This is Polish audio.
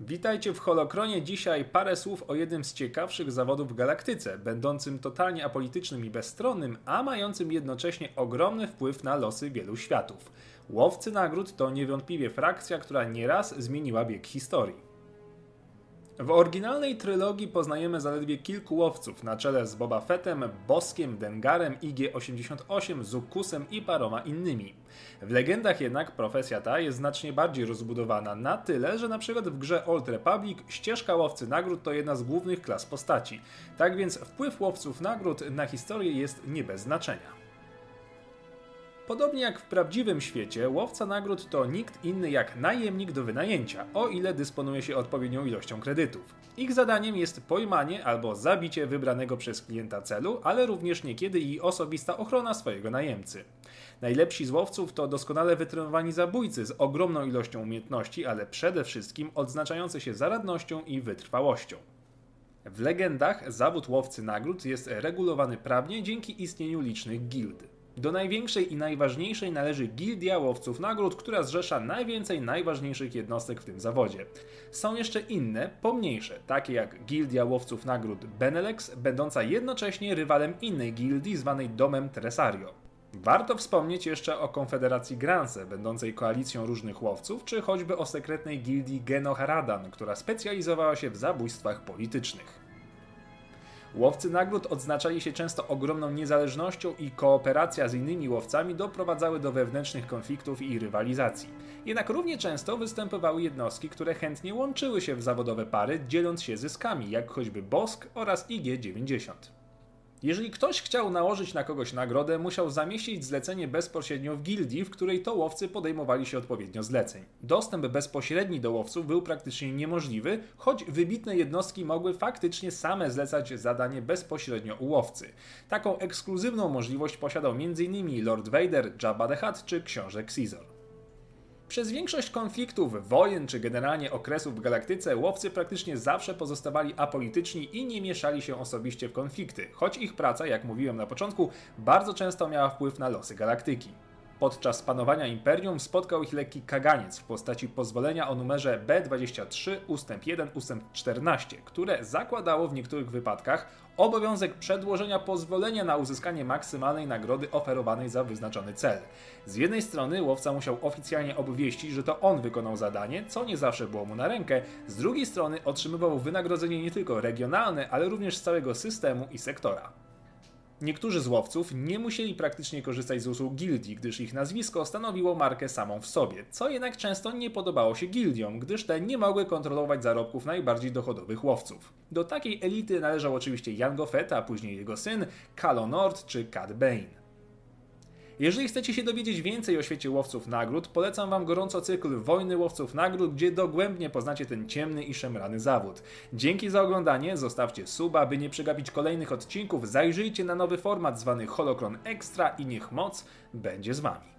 Witajcie w Holokronie. Dzisiaj parę słów o jednym z ciekawszych zawodów w galaktyce, będącym totalnie apolitycznym i bezstronnym, a mającym jednocześnie ogromny wpływ na losy wielu światów. Łowcy nagród to niewątpliwie frakcja, która nieraz zmieniła bieg historii. W oryginalnej trylogii poznajemy zaledwie kilku łowców, na czele z Boba Fettem, Boskiem, Dengarem, IG-88, Zukusem i paroma innymi. W legendach jednak profesja ta jest znacznie bardziej rozbudowana na tyle, że na przykład w grze Old Republic ścieżka łowcy nagród to jedna z głównych klas postaci. Tak więc wpływ łowców nagród na historię jest nie bez znaczenia. Podobnie jak w prawdziwym świecie, łowca nagród to nikt inny jak najemnik do wynajęcia, o ile dysponuje się odpowiednią ilością kredytów. Ich zadaniem jest pojmanie albo zabicie wybranego przez klienta celu, ale również niekiedy i osobista ochrona swojego najemcy. Najlepsi z łowców to doskonale wytrenowani zabójcy z ogromną ilością umiejętności, ale przede wszystkim odznaczający się zaradnością i wytrwałością. W legendach zawód łowcy nagród jest regulowany prawnie dzięki istnieniu licznych gild. Do największej i najważniejszej należy Gildia Łowców Nagród, która zrzesza najwięcej najważniejszych jednostek w tym zawodzie. Są jeszcze inne, pomniejsze, takie jak Gildia Łowców Nagród Benelex, będąca jednocześnie rywalem innej gildii zwanej Domem Tresario. Warto wspomnieć jeszcze o Konfederacji Granse, będącej koalicją różnych łowców, czy choćby o sekretnej gildii Genoharadan, która specjalizowała się w zabójstwach politycznych. Łowcy nagród odznaczali się często ogromną niezależnością i kooperacja z innymi łowcami doprowadzały do wewnętrznych konfliktów i rywalizacji. Jednak równie często występowały jednostki, które chętnie łączyły się w zawodowe pary, dzieląc się zyskami, jak choćby Bosk oraz IG-90. Jeżeli ktoś chciał nałożyć na kogoś nagrodę, musiał zamieścić zlecenie bezpośrednio w gildii, w której to łowcy podejmowali się odpowiednio zleceń. Dostęp bezpośredni do łowców był praktycznie niemożliwy, choć wybitne jednostki mogły faktycznie same zlecać zadanie bezpośrednio u łowcy. Taką ekskluzywną możliwość posiadał m.in. Lord Vader, Jabba the Hutt czy książę Caesar. Przez większość konfliktów, wojen czy generalnie okresów w galaktyce łowcy praktycznie zawsze pozostawali apolityczni i nie mieszali się osobiście w konflikty, choć ich praca, jak mówiłem na początku, bardzo często miała wpływ na losy galaktyki. Podczas panowania imperium spotkał ich lekki kaganiec w postaci pozwolenia o numerze B23 ustęp 1 ustęp 14, które zakładało w niektórych wypadkach obowiązek przedłożenia pozwolenia na uzyskanie maksymalnej nagrody oferowanej za wyznaczony cel. Z jednej strony łowca musiał oficjalnie obwieścić, że to on wykonał zadanie, co nie zawsze było mu na rękę, z drugiej strony otrzymywał wynagrodzenie nie tylko regionalne, ale również z całego systemu i sektora. Niektórzy z łowców nie musieli praktycznie korzystać z usług gildii, gdyż ich nazwisko stanowiło markę samą w sobie, co jednak często nie podobało się gildiom, gdyż te nie mogły kontrolować zarobków najbardziej dochodowych łowców. Do takiej elity należał oczywiście Jango Fett, a później jego syn, Kalo Nord czy Cad Bane. Jeżeli chcecie się dowiedzieć więcej o świecie łowców nagród, polecam Wam gorąco cykl Wojny Łowców Nagród, gdzie dogłębnie poznacie ten ciemny i szemrany zawód. Dzięki za oglądanie, zostawcie suba, by nie przegapić kolejnych odcinków, zajrzyjcie na nowy format zwany Holokron Extra i niech moc będzie z Wami.